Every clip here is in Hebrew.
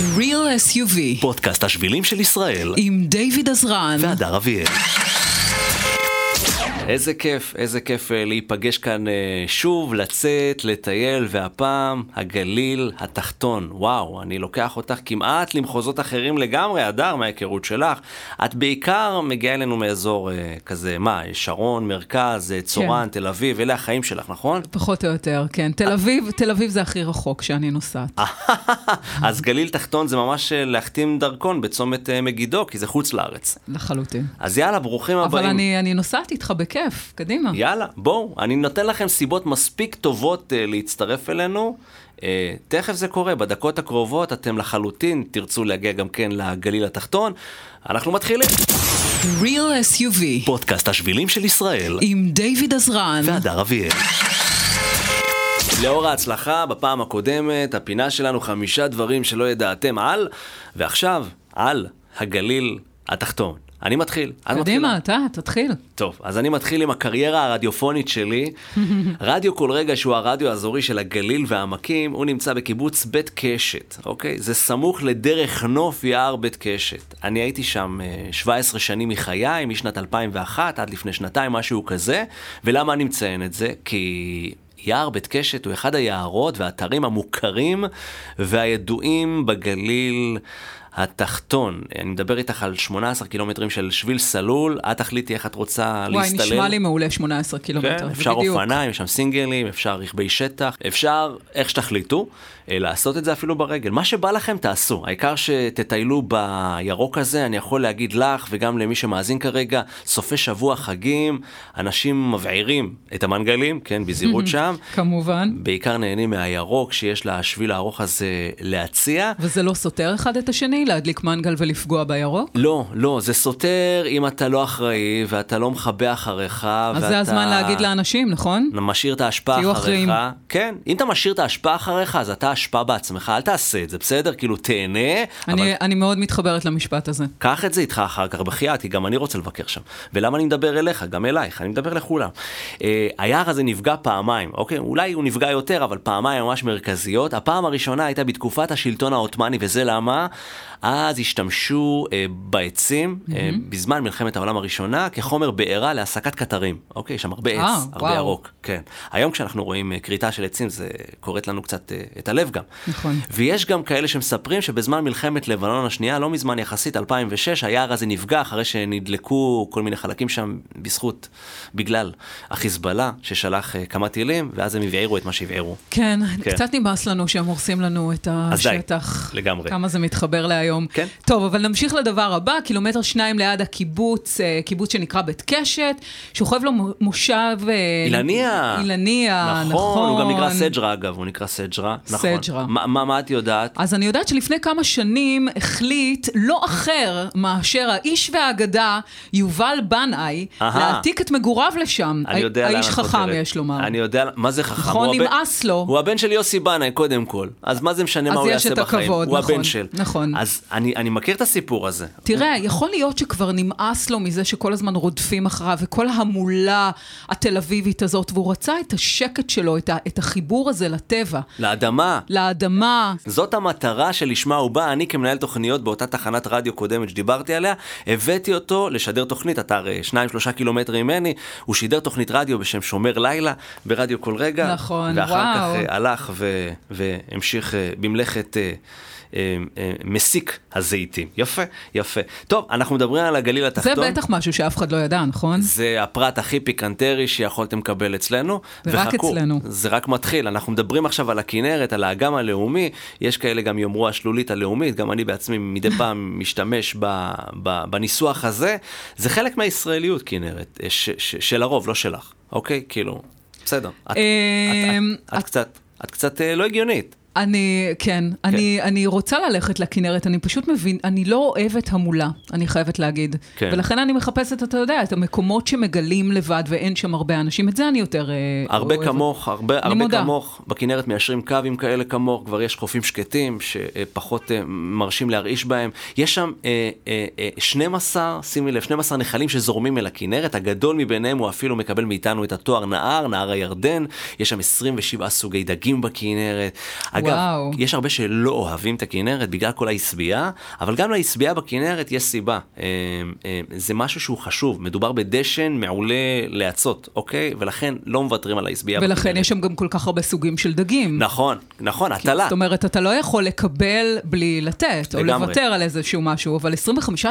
Real SUV פודקאסט השבילים של ישראל. עם דיוויד עזרן. והדר אביאל. איזה כיף, איזה כיף אה, להיפגש כאן אה, שוב, לצאת, לטייל, והפעם הגליל התחתון. וואו, אני לוקח אותך כמעט למחוזות אחרים לגמרי, הדר, מההיכרות שלך. את בעיקר מגיעה אלינו מאזור אה, כזה, מה, שרון, מרכז, צורן, תל אביב, אלה החיים שלך, נכון? פחות או יותר, כן. תל אביב, תל אביב זה הכי רחוק שאני נוסעת. אז גליל תחתון זה ממש להחתים דרכון בצומת מגידו, כי זה חוץ לארץ. לחלוטין. אז יאללה, ברוכים הבאים. אבל אני, אני נוסעת איתך בכיף, קדימה. יאללה, בואו, אני נותן לכם סיבות מספיק טובות uh, להצטרף אלינו. Uh, תכף זה קורה, בדקות הקרובות אתם לחלוטין תרצו להגיע גם כן לגליל התחתון. אנחנו מתחילים. Real SUV פודקאסט השבילים של ישראל עם דיוויד עזרן והדר אביאל. לאור ההצלחה בפעם הקודמת, הפינה שלנו חמישה דברים שלא ידעתם על, ועכשיו על הגליל התחתון. אני מתחיל. קדימה? אתה, תתחיל. טוב, אז אני מתחיל עם הקריירה הרדיופונית שלי. רדיו כל רגע, שהוא הרדיו האזורי של הגליל והעמקים, הוא נמצא בקיבוץ בית קשת, אוקיי? זה סמוך לדרך נוף יער בית קשת. אני הייתי שם אה, 17 שנים מחיי, משנת 2001 עד לפני שנתיים, משהו כזה. ולמה אני מציין את זה? כי... יער בית קשת הוא אחד היערות והאתרים המוכרים והידועים בגליל התחתון. אני מדבר איתך על 18 קילומטרים של שביל סלול, את תחליטי איך את רוצה וואי, להסתלל. נשמע לי מעולה 18 קילומטר. כן, אפשר בדיוק. אופניים, יש שם סינגלים, אפשר רכבי שטח, אפשר איך שתחליטו, אה, לעשות את זה אפילו ברגל. מה שבא לכם תעשו, העיקר שתטיילו בירוק הזה, אני יכול להגיד לך וגם למי שמאזין כרגע, סופי שבוע, חגים, אנשים מבעירים את המנגלים, כן, בזהירות שם. כמובן. בעיקר נהנים מהירוק שיש לשביל הארוך הזה להציע. וזה לא סותר אחד את השני, להדליק מנגל ולפגוע בירוק? לא, לא, זה סותר אם אתה לא אחראי ואתה לא מכבה אחריך. אז ואתה... זה הזמן להגיד לאנשים, נכון? משאיר את האשפה תהיו אחריך. אחראים. כן, אם אתה משאיר את האשפה אחריך, אז אתה אשפה בעצמך, אל תעשה את זה, בסדר? כאילו, תהנה, אבל אני, אני מאוד מתחברת למשפט הזה. קח את זה איתך אחר כך, בחייאת, כי גם אני רוצה לבקר שם. ולמה אני מדבר אליך? גם אלייך, אני מדבר לכולם. אה, היער הזה נפגע פעמיים, אוקיי? אולי הוא נפגע יותר, אבל פעמיים ממש מרכזיות. הפעם הראשונה הייתה בתקופת השלטון העות'מאני, וזה למה? אז השתמשו אה, בעצים, אה, בזמן מלחמת העולם הראשונה, כחומר בעירה להסקת קטרים. אוקיי, יש שם הרבה עץ, אה, הרבה וואו. ירוק. כן. היום כשאנחנו רואים אה, כריתה של עצים, זה קורט לנו קצת אה, את הלב גם. נכון. ויש גם כאלה שמספרים שבזמן מלחמת לבנון השנייה, לא מזמן יחסית, 2006, היער הזה נפגע אחרי שנדלקו כל מיני חלקים שם בזכות, בגלל החיזבאללה, ששלח אה, כמה טילים, ואז הם הבעירו את מה שהבעירו. כן, כן. קצת נמאס לנו שהם הורסים לנו את אז די, השטח. לגמרי. כמה זה מתחבר להיום. כן. טוב, אבל נמשיך לדבר הבא, קילומטר שניים ליד הקיבוץ, אה, קיבוץ שנקרא בית קשת, שוכב לו מו- מושב... אה, אילניה. אילניה, נכון. נכון, הוא גם נקרא סג'רה אגב, הוא נקרא סג'רה. נכון. סג'רה. מה, מה, מה את יודעת? אז אני יודעת שלפני כמה שנים החליט לא אחר מאשר האיש והאגדה יובל בנאי. להעתיק את מגוריו לשם. אני יודע לאן האיש את חכם, חותרת. יש לומר. אני יודע, מה זה חכם? נכון, הוא נמאס לו. הוא הבן של יוסי בנאי, קודם כל. אז מה זה משנה אז מה הוא יש יעשה את בחיים? הכבוד, הוא נכון, הבן של. נכון. אז אני, אני מכיר את הסיפור הזה. תראה, יכול להיות שכבר נמאס לו מזה שכל הזמן רודפים אחריו, וכל ההמולה התל אביבית הזאת, והוא רצה את השקט שלו, את, ה, את החיבור הזה לטבע, לאדמה, לאדמה. זאת המטרה שלשמה הוא בא. אני כמנהל תוכניות באותה תחנת רדיו קודמת שדיברתי עליה, הבאתי אותו לשדר תוכנית, אתה הרי שניים שלושה קילומטרים ממני, הוא שידר תוכנית רדיו בשם שומר לילה ברדיו כל רגע. נכון, ואחר וואו. כך אה, הלך ו, והמשיך אה, במלאכת... אה, אה, מסיק הזיתים. יפה, יפה. טוב, אנחנו מדברים על הגליל זה התחתון. בטח משהו שאף אחד לא ידע, נכון? זה הפרט הכי פיקנטרי שיכולתם לקבל אצלנו. ורק וחכו, אצלנו. זה רק מתחיל. אנחנו מדברים עכשיו על הכנרת, על האגם הלאומי. יש כאלה גם יאמרו השלולית הלאומית, גם אני בעצמי מדי פעם משתמש ב, ב, בניסוח הזה. זה חלק מהישראליות, כנרת, אה, ש, ש, של הרוב, לא שלך. אוקיי? כאילו, בסדר. את, אמ, את, את, את קצת, את קצת לא הגיונית. אני, כן, אני, אני רוצה ללכת לכנרת, אני פשוט מבין, אני לא אוהבת המולה, אני חייבת להגיד. כן. ולכן אני מחפשת, אתה יודע, את המקומות שמגלים לבד ואין שם הרבה אנשים, את זה אני יותר אה, הרבה אוהבת. כמוך, הרבה, הרבה מודה. כמוך, בכנרת מיישרים קווים כאלה כמוך, כבר יש חופים שקטים שפחות אה, מרשים להרעיש בהם. יש שם אה, אה, אה, 12, שימי לב, 12 נחלים שזורמים אל הכנרת, הגדול מביניהם הוא אפילו מקבל מאיתנו את התואר נהר, נהר הירדן, יש שם 27 סוגי דגים בכנרת. אגב, וואו. יש הרבה שלא אוהבים את הכנרת בגלל כל העשבייה, אבל גם לעשבייה בכנרת יש סיבה. אה, אה, זה משהו שהוא חשוב, מדובר בדשן מעולה להצות, אוקיי? ולכן לא מוותרים על העשבייה בכנרת. ולכן יש שם גם כל כך הרבה סוגים של דגים. נכון, נכון, הטלה. זאת אומרת, אתה לא יכול לקבל בלי לתת, או. לוותר על איזשהו משהו, אבל 25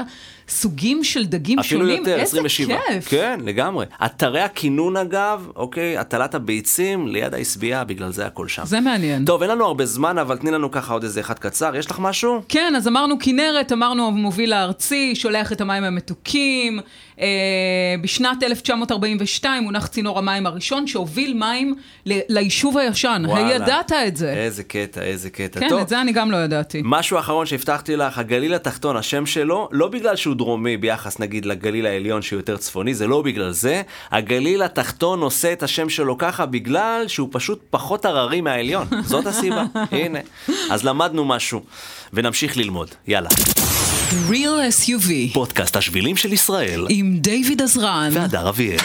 סוגים של דגים שונים, יותר, איזה 27. כיף. כן, לגמרי. אתרי הכינון אגב, אוקיי, הטלת הביצים ליד העשבייה, בגלל זה הכל שם. זה מעניין. טוב, אין לנו הרבה זמן, אבל תני לנו ככה עוד איזה אחד קצר. יש לך משהו? כן, אז אמרנו כנרת, אמרנו המוביל הארצי, שולח את המים המתוקים. אה, בשנת 1942 הונח צינור המים הראשון שהוביל מים ליישוב הישן. וואלה. הידעת את זה? איזה קטע, איזה קטע. כן, טוב, את זה אני גם לא ידעתי. משהו אחרון שהבטחתי לך, הגליל התחתון, השם שלו, לא בגלל שהוא דרומי ביחס נגיד לגליל העליון שהוא יותר צפוני, זה לא בגלל זה. הגליל התחתון נושא את השם שלו ככה בגלל שהוא פשוט פחות הררי מהעליון. זאת הסיבה. הנה. אז למדנו משהו, ונמשיך ללמוד. יאללה. Real SUV, פודקאסט השבילים של ישראל, עם דיוויד עזרן. והדר אביאל.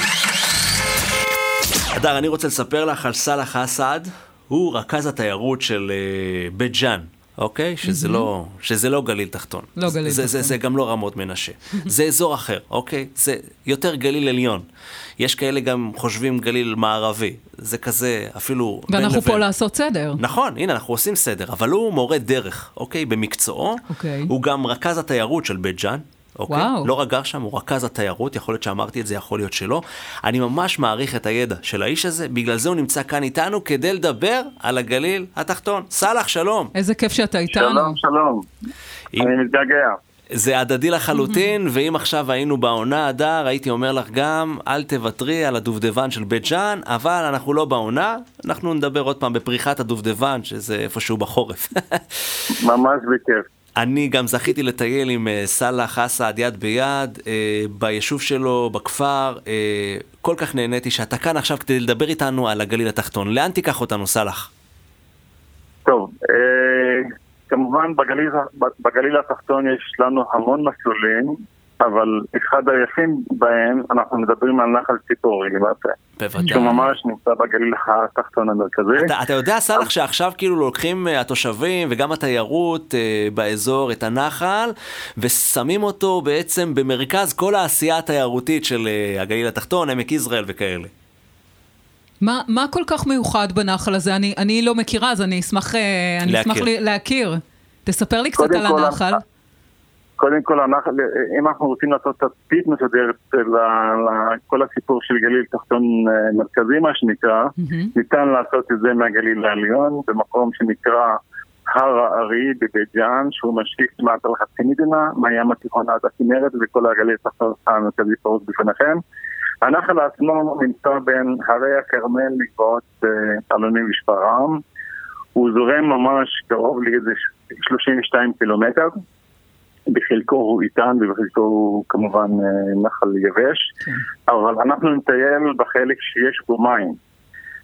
הדר, אני רוצה לספר לך על סאלח אסעד, הוא רכז התיירות של אה, בית ג'אן. אוקיי? שזה, לא, שזה לא גליל תחתון. לא גליל זה, זה, תחתון. זה גם לא רמות מנשה. זה אזור אחר, אוקיי? זה יותר גליל עליון. יש כאלה גם חושבים גליל מערבי. זה כזה, אפילו ואנחנו. פה לעשות סדר. נכון, הנה, אנחנו עושים סדר, אבל הוא מורה דרך, אוקיי? במקצועו. אוקיי. הוא גם רכז התיירות של בית ג'אן. אוקיי? וואו. לא רק גר שם, הוא רכז התיירות, יכול להיות שאמרתי את זה, יכול להיות שלא. אני ממש מעריך את הידע של האיש הזה, בגלל זה הוא נמצא כאן איתנו כדי לדבר על הגליל התחתון. סאלח, שלום. איזה כיף שאתה איתנו. שלום, שלום. אם- אני מתגעגע. זה הדדי לחלוטין, ואם עכשיו היינו בעונה, הדר, הייתי אומר לך גם, אל תוותרי על הדובדבן של בית ג'אן, אבל אנחנו לא בעונה, אנחנו נדבר עוד פעם בפריחת הדובדבן, שזה איפשהו בחורף. ממש בכיף. אני גם זכיתי לטייל עם אה, סאלח אסעד יד ביד, אה, ביישוב שלו, בכפר. אה, כל כך נהניתי שאתה כאן עכשיו כדי לדבר איתנו על הגליל התחתון. לאן תיקח אותנו, סאלח? טוב, כמובן בגליל, בגליל התחתון יש לנו המון מסלולים, אבל אחד היפים בהם, אנחנו מדברים על נחל ציפורי למעשה. בוודאי. שהוא ממש נמצא בגליל התחתון המרכזי. אתה, אתה יודע, סאלח, שעכשיו כאילו לוקחים אה, התושבים וגם התיירות אה, באזור את הנחל, ושמים אותו בעצם במרכז כל העשייה התיירותית של אה, הגליל התחתון, עמק יזרעאל וכאלה. מה, מה כל כך מיוחד בנחל הזה? אני, אני לא מכירה, אז אני אשמח, אה, אני להכיר. אשמח להכיר. תספר לי קצת על כל, הנחל. קודם כל, הנחל, אם אנחנו רוצים לעשות תצפית מסודרת לכל הסיפור של גליל תחתון אה, מרכזי, מה שנקרא, מהמם. ניתן לעשות את זה מהגליל העליון, במקום שנקרא הר הארי בבית ג'אן, שהוא משקיף כמעט על חצי מדינה, מהים התיכון עד הכנרת וכל הגליל התחתון המרכזי פרוס בפניכם. הנחל עצמו נמצא בין הרי הכרמל לגבעות אה, אלוני ושפרעם. הוא זורם ממש קרוב לאיזה 32 קילומטר. בחלקו הוא איתן ובחלקו הוא כמובן אה, נחל יבש, כן. אבל אנחנו נטייל בחלק שיש בו מים.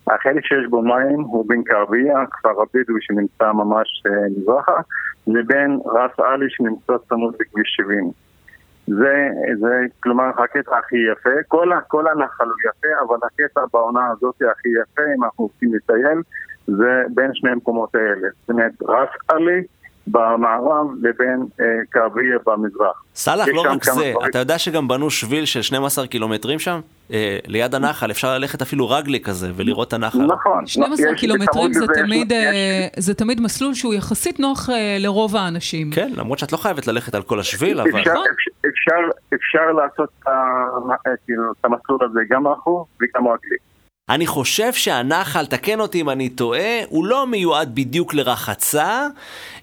החלק שיש בו מים הוא בין כרבייה, כפר הבדואי שנמצא ממש אה, מזרחה, לבין רס עלי שנמצא צמוד בכביש 70. זה, זה כלומר הקטע הכי יפה, כל, כל הנחל הוא יפה, אבל הקטע בעונה הזאת הכי יפה, אם אנחנו רוצים לטייל, זה בין שני המקומות האלה. זאת אומרת, רס עלי במערב לבין אה, כרבייה במזרח. סאלח, לא רק זה, דברים. אתה יודע שגם בנו שביל של 12 קילומטרים שם? אה, ליד הנחל, אפשר ללכת אפילו רגלי כזה ולראות את הנחל. נכון. 12 יש- קילומטרים זה תמיד, יש- אה, זה תמיד מסלול שהוא יחסית נוח אה, לרוב האנשים. כן, למרות שאת לא חייבת ללכת על כל השביל, אבל... אפשר, נכון. אפשר, אפשר, אפשר לעשות את כאילו, את המסלול הזה גם רכוב וגם רגלי. אני חושב שהנחל, תקן אותי אם אני טועה, הוא לא מיועד בדיוק לרחצה.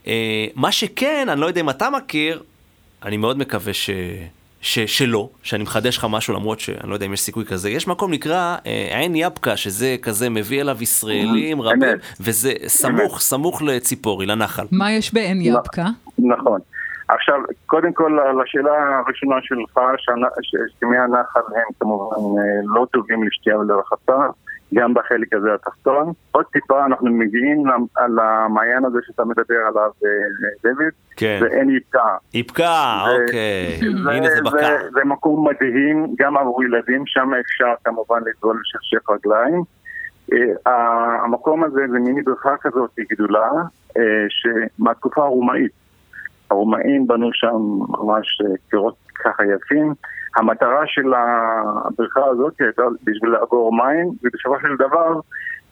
אה, מה שכן, אני לא יודע אם אתה מכיר, אני מאוד מקווה ש... ש... שלא, שאני מחדש לך משהו למרות שאני לא יודע אם יש סיכוי כזה. יש מקום נקרא אה, עין יבקה, שזה כזה מביא אליו ישראלים רבים. וזה סמוך, סמוך לציפורי, לנחל. מה יש בעין יבקה? נכון. עכשיו, קודם כל, לשאלה הראשונה שלך, שהסכמי הנחל הם כמובן אה, לא טובים לשתייה ולרחצה, גם בחלק הזה התחתון. עוד טיפה אנחנו מגיעים למ- למעיין הזה שאתה מדבר עליו, אה, דוד, כן. ואין יבקע. איפקה, זה- אוקיי. הנה זה בקר. זה, זה מקום מדהים, גם עבור ילדים, שם אפשר כמובן לטבול ולשכשך רגליים. אה, המקום הזה זה מיני בריכה כזאת גדולה, אה, שמהתקופה הרומאית. הרומאים בנו שם ממש קירות ככה יפים. המטרה של הבריכה הזאת הייתה בשביל לאגור מים, ובסופו של דבר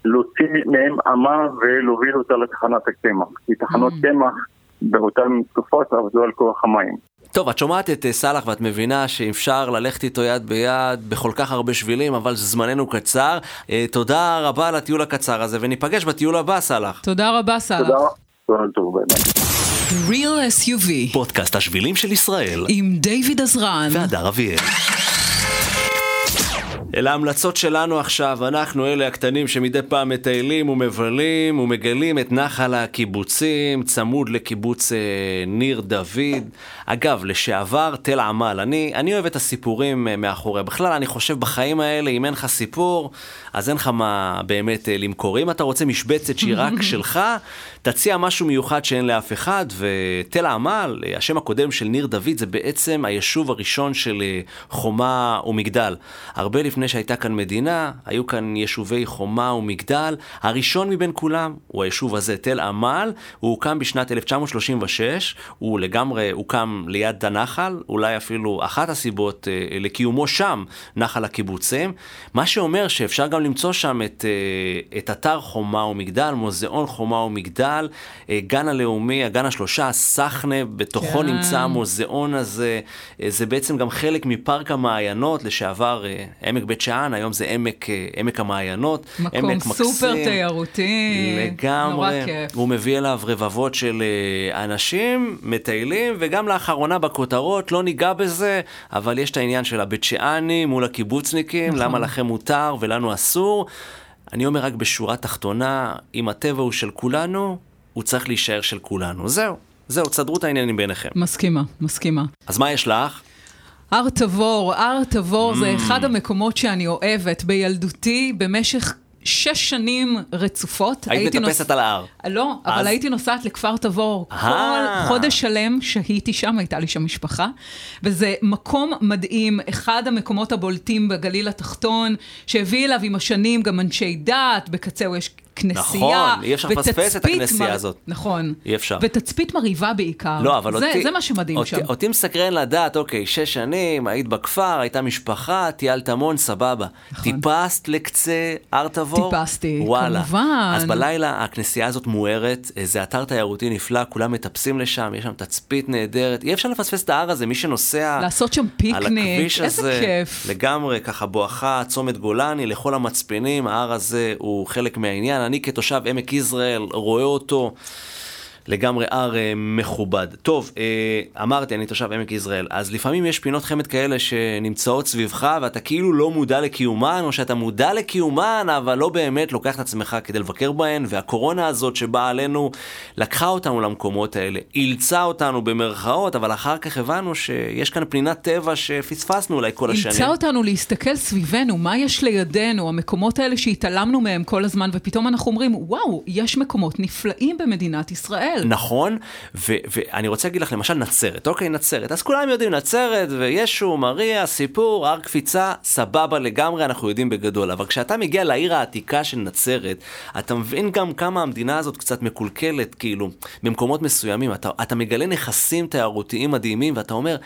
להוציא מהם אמה ולהוביל אותה לתחנת הקמח. כי תחנות mm. קמח באותן תקופות עבדו על כוח המים. טוב, את שומעת את אה, סאלח ואת מבינה שאפשר ללכת איתו יד ביד בכל כך הרבה שבילים, אבל זמננו קצר. אה, תודה רבה על הטיול הקצר הזה, וניפגש בטיול הבא, סאלח. תודה רבה, סאלח. תודה. טוב, Real SUV. פודקאסט השבילים של ישראל. עם דיוויד עזרן. והדר אביאל. אלה ההמלצות שלנו עכשיו, אנחנו אלה הקטנים שמדי פעם מטיילים ומבלים ומגלים את נחל הקיבוצים, צמוד לקיבוץ אה, ניר דוד. אגב, לשעבר תל עמל, אני, אני אוהב את הסיפורים אה, מאחורי. בכלל, אני חושב בחיים האלה, אם אין לך סיפור, אז אין לך מה באמת אה, למכור. אם אתה רוצה משבצת שהיא רק שלך, תציע משהו מיוחד שאין לאף אחד, ותל עמל, אה, השם הקודם של ניר דוד, זה בעצם היישוב הראשון של אה, חומה ומגדל. הרבה לפני שהייתה כאן מדינה, היו כאן יישובי חומה ומגדל. הראשון מבין כולם הוא היישוב הזה, תל עמל. הוא הוקם בשנת 1936, הוא לגמרי הוקם ליד הנחל, אולי אפילו אחת הסיבות אה, לקיומו שם, נחל הקיבוצים. מה שאומר שאפשר גם למצוא שם את, אה, את אתר חומה ומגדל, מוזיאון חומה ומגדל, אה, גן הלאומי, הגן השלושה, סחנה, בתוכו כן. נמצא המוזיאון הזה. אה, זה בעצם גם חלק מפארק המעיינות, לשעבר אה, עמק בית שאן, היום זה עמק, אה, עמק המעיינות. מקום עמק סופר מקסים, תיירותי. לגמרי. נורא כיף. הוא מביא אליו רבבות של אה, אנשים, מטיילים, וגם לאחרונה בכותרות, לא ניגע בזה, אבל יש את העניין של הבית שאני מול הקיבוצניקים, נכון. למה לכם מותר ולנו אסור. אני אומר רק בשורה תחתונה, אם הטבע הוא של כולנו, הוא צריך להישאר של כולנו. זהו, זהו, תסדרו את העניינים ביניכם. מסכימה, מסכימה. אז מה יש לך? הר תבור, הר תבור mm. זה אחד המקומות שאני אוהבת. בילדותי, במשך שש שנים רצופות. היית מטפסת נוס... על ההר. לא, אז... אבל הייתי נוסעת לכפר תבור. כל חודש שלם שהיתי שם, הייתה לי שם משפחה. וזה מקום מדהים, אחד המקומות הבולטים בגליל התחתון, שהביא אליו עם השנים גם אנשי דת, בקצהו יש כנסייה. נכון, אי אפשר לפספס את הכנסייה מר... הזאת. נכון. אי אפשר. ותצפית מרהיבה בעיקר. לא, אבל זה, אותי... זה מה שמדהים אותי, שם. אותי מסקרן לדעת, אוקיי, שש שנים, היית בכפר, הייתה משפחה, טיילת המון, סבבה. נכון. טיפסת לקצה הר תבור? טיפסתי, וואלה. כמובן. אז בלילה הכנסייה הזאת מוארת, זה אתר תיירותי נפלא, כולם מטפסים לשם, יש שם תצפית נהדרת. אי אפשר לפספס את ההר הזה, מי שנוסע... לעשות שם פיקניק, איזה הזה, כיף. לגמרי, ככה בואכה צומת גולני, לכל ההר הזה הוא חלק מהעניין. אני כתושב עמק יזרעאל, רואה אותו. לגמרי הר אה, מכובד. טוב, אה, אמרתי, אני תושב עמק יזרעאל, אז לפעמים יש פינות חמד כאלה שנמצאות סביבך ואתה כאילו לא מודע לקיומן, או שאתה מודע לקיומן, אבל לא באמת לוקח את עצמך כדי לבקר בהן, והקורונה הזאת שבאה עלינו, לקחה אותנו למקומות האלה, אילצה אותנו במרכאות, אבל אחר כך הבנו שיש כאן פנינת טבע שפספסנו אולי כל השנים. אילצה אותנו להסתכל סביבנו, מה יש לידינו, המקומות האלה שהתעלמנו מהם כל הזמן, ופתאום אנחנו אומרים, וואו, יש מקומות נפלאים במדינת ישראל. ישראל. נכון, ואני רוצה להגיד לך, למשל נצרת, אוקיי, נצרת, אז כולם יודעים נצרת, וישו, מריה, סיפור, הר קפיצה, סבבה לגמרי, אנחנו יודעים בגדול. אבל כשאתה מגיע לעיר העתיקה של נצרת, אתה מבין גם כמה המדינה הזאת קצת מקולקלת, כאילו, במקומות מסוימים. אתה, אתה מגלה נכסים תיירותיים מדהימים, ואתה אומר,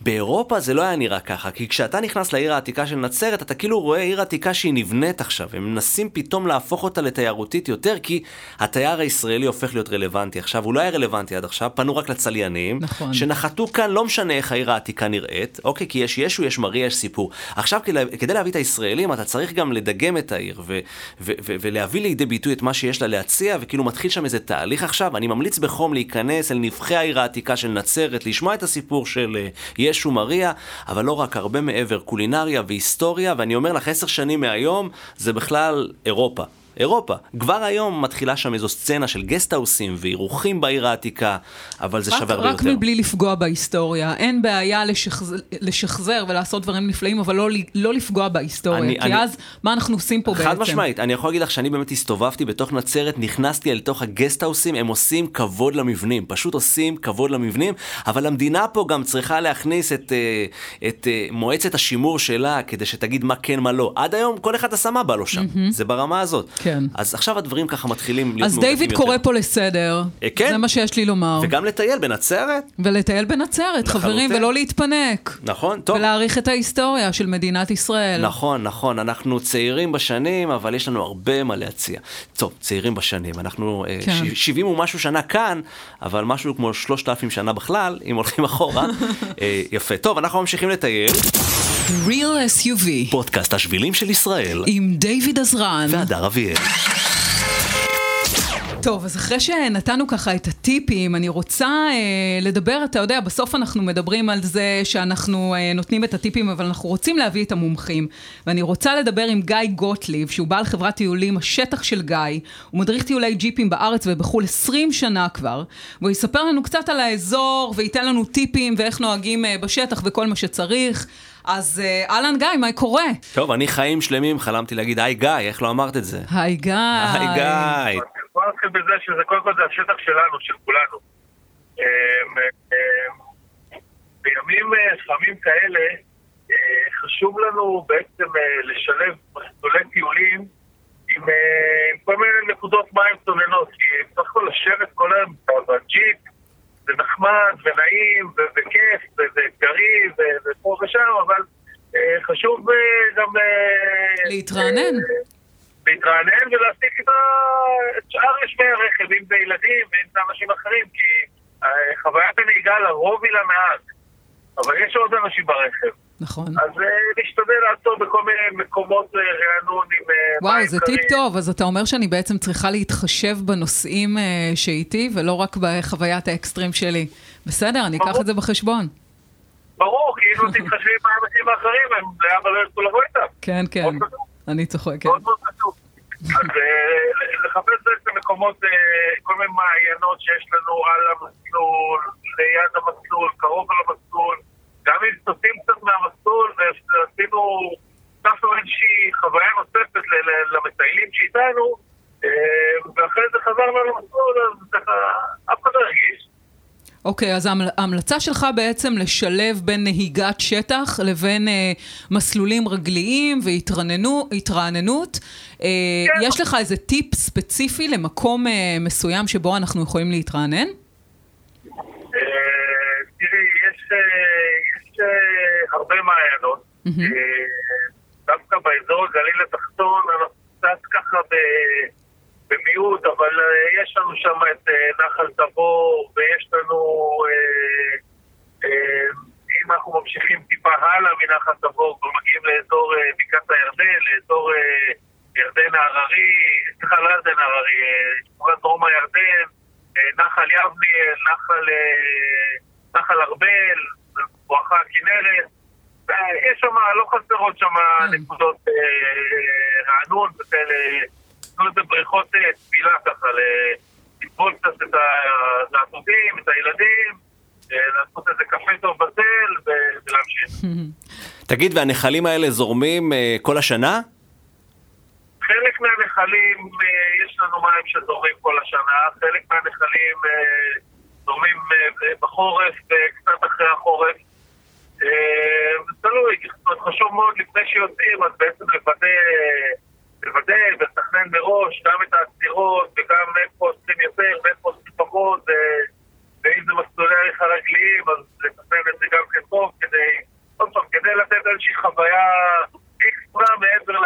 באירופה זה לא היה נראה ככה, כי כשאתה נכנס לעיר העתיקה של נצרת, אתה כאילו רואה עיר עתיקה שהיא נבנית עכשיו, הם מנסים פתאום להפוך אותה לתיירותית יותר, כי התייר הישראלי הופך להיות רלוונטי. הוא לא היה רלוונטי עד עכשיו, פנו רק לצליינים, נכון. שנחתו כאן, לא משנה איך העיר העתיקה נראית, אוקיי, כי יש ישו, יש מריה, יש סיפור. עכשיו, כדי, להביא את הישראלים, אתה צריך גם לדגם את העיר, ו, ו, ו, ולהביא לידי ביטוי את מה שיש לה להציע, וכאילו מתחיל שם איזה תהליך עכשיו. אני ממליץ בחום להיכנס אל נבחי העיר העתיקה של נצרת, לשמוע את הסיפור של uh, ישו מריה, אבל לא רק, הרבה מעבר, קולינריה והיסטוריה, ואני אומר לך, עשר שנים מהיום, זה בכלל אירופה. אירופה. כבר היום מתחילה שם איזו סצנה של גסטהאוסים ואירוחים בעיר העתיקה, אבל זה רק, שווה הרבה רק יותר. מבלי לפגוע בהיסטוריה. אין בעיה לשחז... לשחזר ולעשות דברים נפלאים, אבל לא, לא לפגוע בהיסטוריה. אני- כי אני- אז, מה אנחנו עושים פה בעצם? חד משמעית, אני יכול להגיד לך שאני באמת הסתובבתי בתוך נצרת, נכנסתי אל תוך הגסטהאוסים, הם עושים כבוד למבנים, פשוט עושים כבוד למבנים, אבל המדינה פה גם צריכה להכניס את, אה, את אה, מועצת השימור שלה, כדי שתגיד מה כן, מה לא. עד היום כל אחד עשה מה בא לו שם, זה ברמה הזאת. כן. אז עכשיו הדברים ככה מתחילים להיות אז מהודקים דיוויד יותר. קורא פה לסדר. אה, כן. זה מה שיש לי לומר. וגם לטייל בנצרת, ולטייל בנצרת, חברים. ולא להתפנק. נכון, טוב. ולהעריך את ההיסטוריה של מדינת ישראל. נכון, נכון, אנחנו צעירים בשנים, אבל יש לנו הרבה מה להציע. טוב, צעירים בשנים, אנחנו אה, כן. ש- 70 ומשהו שנה כאן, אבל משהו כמו 3,000 שנה בכלל, אם הולכים אחורה. אה, יפה. טוב, אנחנו ממשיכים לטייל. Real SUV, פודקאסט השבילים של ישראל, עם דיוויד עזרן. והדר אביאל. טוב, אז אחרי שנתנו ככה את הטיפים, אני רוצה אה, לדבר, אתה יודע, בסוף אנחנו מדברים על זה שאנחנו אה, נותנים את הטיפים, אבל אנחנו רוצים להביא את המומחים. ואני רוצה לדבר עם גיא גוטליב, שהוא בעל חברת טיולים, השטח של גיא. הוא מדריך טיולי ג'יפים בארץ ובחו"ל 20 שנה כבר, והוא יספר לנו קצת על האזור, וייתן לנו טיפים ואיך נוהגים אה, בשטח וכל מה שצריך. אז אה, אהלן גיא, מה קורה? טוב, אני חיים שלמים חלמתי להגיד, היי גיא, איך לא אמרת את זה? היי גיא. היי גיא. בוא נתחיל בזה שזה קודם כל זה השטח שלנו, של כולנו. אמ, אמ, בימים אה, חמים כאלה, אה, חשוב לנו בעצם אה, לשלב מסלולי טיולים עם אה, עם כל מיני נקודות מים צוננות, כי בסך הכל לשבת כל היום בג'יפ זה נחמד ונעים וכיף ואתגרי ופה ושם, אבל אה, חשוב אה, גם... אה, להתרענן. להתרענן ולהעסיק את שאר יושבי הרכב, אם זה ילדים ואם זה אנשים אחרים, כי חוויית הנהיגה לרוב היא למעט, אבל יש עוד אנשים ברכב. נכון. אז אה, להשתדל לעצור בכל מיני מקומות אה, רענון עם אה, וואו, זה. טיפ טוב, אז אתה אומר שאני בעצם צריכה להתחשב בנושאים שאיתי, ולא רק בחוויית האקסטרים שלי. בסדר, אני אקח. את זה בחשבון. ברור, כי אם לא תתחשבי באנשים האחרים, הם לאבא לא ירצו לבוא איתם. כן, כן. אני צוחקת. מאוד מאוד חשוב. אז לחפש בעצם מקומות, כל מיני מעיינות שיש לנו על המסלול, ליד המסלול, קרוב על המסלול, גם אם סוטים קצת מהמסלול ועשינו, הוספנו איזושהי חוויה נוספת ל- ל- למטיילים שאיתנו, אה, ואחרי זה חזרנו למסלול, אז ככה, אף אחד לא הרגיש. אוקיי, אז ההמל- ההמלצה שלך בעצם לשלב בין נהיגת שטח לבין אה, מסלולים רגליים והתרעננות. אה, כן. יש לך איזה טיפ ספציפי למקום אה, מסוים שבו אנחנו יכולים להתרענן? אה, תראי, יש, אה, יש אה, הרבה מעיינות. דווקא באזור הגליל התחתון, אנחנו קצת ככה ב- יש לנו שם את אה, נחל תבור, ויש לנו, אה, אה, אם אנחנו ממשיכים טיפה הלאה מנחל תבור, כבר מגיעים לאזור בקעת הירדן, לאזור ירדן ההררי, סליחה, לא ירדן ההררי, שמורת דרום הירדן, נחל יבניאל, נחל, נחל ארבל, בואכה הכנרת. יש שם, לא חסרות שם כן. נקודות רענון וכאלה, תנו לזה בריכות אה, תפילה ככה, ל- לטבול קצת את הזעתותים, את הילדים, אה, לעשות איזה קפה טוב בצל ו- ולהמשיך. תגיד, והנחלים האלה זורמים אה, כל השנה? חלק מהנחלים, אה, יש לנו מים שזורמים כל השנה, חלק מהנחלים אה, זורמים אה, בחורף וקצת אחרי החורף. אה, זה תלוי, חשוב מאוד לפני שיוצאים, אז בעצם לוודא, לוודא ולתכנן מראש גם את העצירות וגם איפה עושים יותר ואיפה עושים פחות, ואם זה מסלולי עריכה רגליים, אז לתכנן את זה גם כן טוב כדי, עוד פעם, כדי לתת איזושהי חוויה אקסטרה מעבר ל-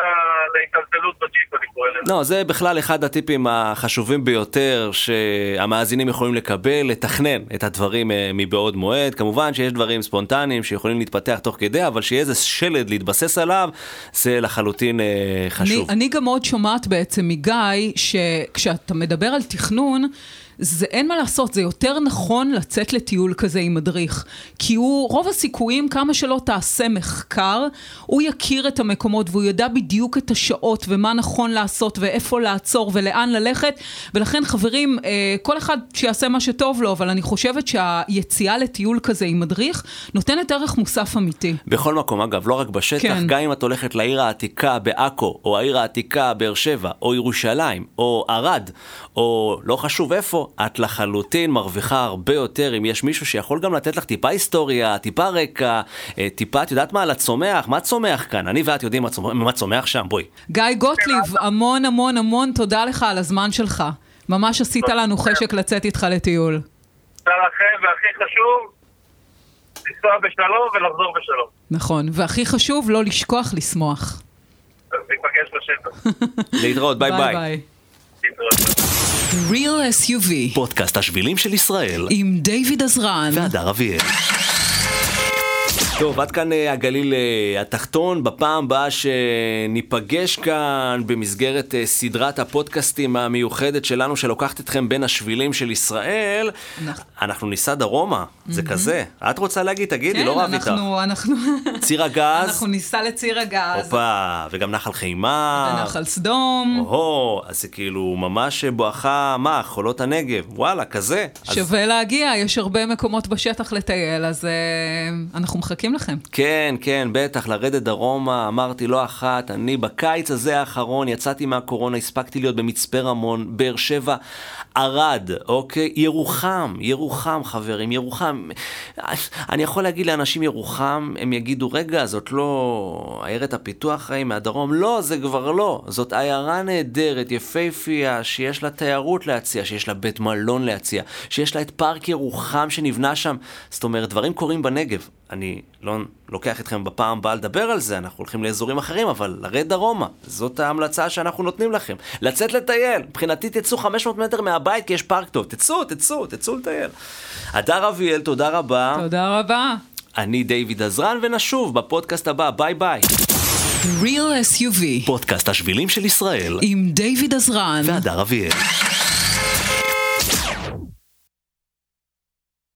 להיטלטלות בג'יפ, אני קורא לזה. לא, זה בכלל אחד הטיפים החשובים ביותר שהמאזינים יכולים לקבל, לתכנן את הדברים אה, מבעוד מועד. כמובן שיש דברים ספונטניים שיכולים להתפתח תוך כדי, אבל שיהיה איזה שלד להתבסס עליו, זה לחלוטין אה, חשוב. אני, אני גם עוד שומעת בעצם מגיא, שכשאתה מדבר על תכנון, זה אין מה לעשות, זה יותר נכון לצאת לטיול כזה עם מדריך. כי הוא, רוב הסיכויים, כמה שלא תעשה מחקר, הוא יכיר את המקומות והוא ידע בדיוק את השעות ומה נכון לעשות ואיפה לעצור ולאן ללכת. ולכן חברים, אה, כל אחד שיעשה מה שטוב לו, אבל אני חושבת שהיציאה לטיול כזה עם מדריך נותנת ערך מוסף אמיתי. בכל מקום, אגב, לא רק בשטח, כן. גם אם את הולכת לעיר העתיקה בעכו, או העיר העתיקה באר שבע, או ירושלים, או ערד, או לא חשוב איפה, את לחלוטין מרוויחה הרבה יותר אם יש מישהו שיכול גם לתת לך טיפה היסטוריה, טיפה רקע, אה, טיפה, את יודעת מה, על הצומח, מה צומח כאן? אני ואת יודעים מה צומח, מה צומח שם, בואי. גיא גוטליב, המון המון המון תודה לך על הזמן שלך. ממש עשית לנו חשק לצאת איתך לטיול. תודה לכם, והכי חשוב, לנסוע בשלום ולחזור בשלום. נכון, והכי חשוב, לא לשכוח לשמוח. ניפגש בשטח. להתראות, ביי ביי. Real SUV, פודקאסט השבילים של ישראל, עם דיוויד עזרן, והדר אביאל. טוב, עד כאן אה, הגליל אה, התחתון. בפעם הבאה שניפגש כאן במסגרת אה, סדרת הפודקאסטים המיוחדת שלנו, שלוקחת אתכם בין השבילים של ישראל, אנחנו ניסע דרומה, זה כזה. את רוצה להגיד? תגידי, לא רב איתך. כן, אנחנו... ציר הגז. אנחנו ניסע לציר הגז. הופה, וגם נחל חימה. ונחל סדום. או, אז זה כאילו ממש בואכה, מה, חולות הנגב, וואלה, כזה. שווה להגיע, יש הרבה מקומות בשטח לטייל, אז אנחנו מחכים. מחכים לכם. כן, כן, בטח, לרדת דרומה, אמרתי לא אחת, אני בקיץ הזה האחרון יצאתי מהקורונה, הספקתי להיות במצפה רמון, באר שבע, ערד, אוקיי? ירוחם, ירוחם חברים, ירוחם. אני יכול להגיד לאנשים ירוחם, הם יגידו, רגע, זאת לא עיירת הפיתוח חיים מהדרום? לא, זה כבר לא. זאת עיירה נהדרת, יפייפייה, שיש לה תיירות להציע, שיש לה בית מלון להציע, שיש לה את פארק ירוחם שנבנה שם. זאת אומרת, דברים קורים בנגב. אני לא לוקח אתכם בפעם הבאה לדבר על זה, אנחנו הולכים לאזורים אחרים, אבל לרד דרומה, זאת ההמלצה שאנחנו נותנים לכם. לצאת לטייל, מבחינתי תצאו 500 מטר מהבית כי יש פארק טוב, תצאו, תצאו, תצאו לטייל. הדר אביאל, תודה רבה. תודה רבה. אני דיוויד עזרן, ונשוב בפודקאסט הבא, ביי ביי. Real SUV, פודקאסט השבילים של ישראל, עם דיוויד עזרן, והדר אביאל.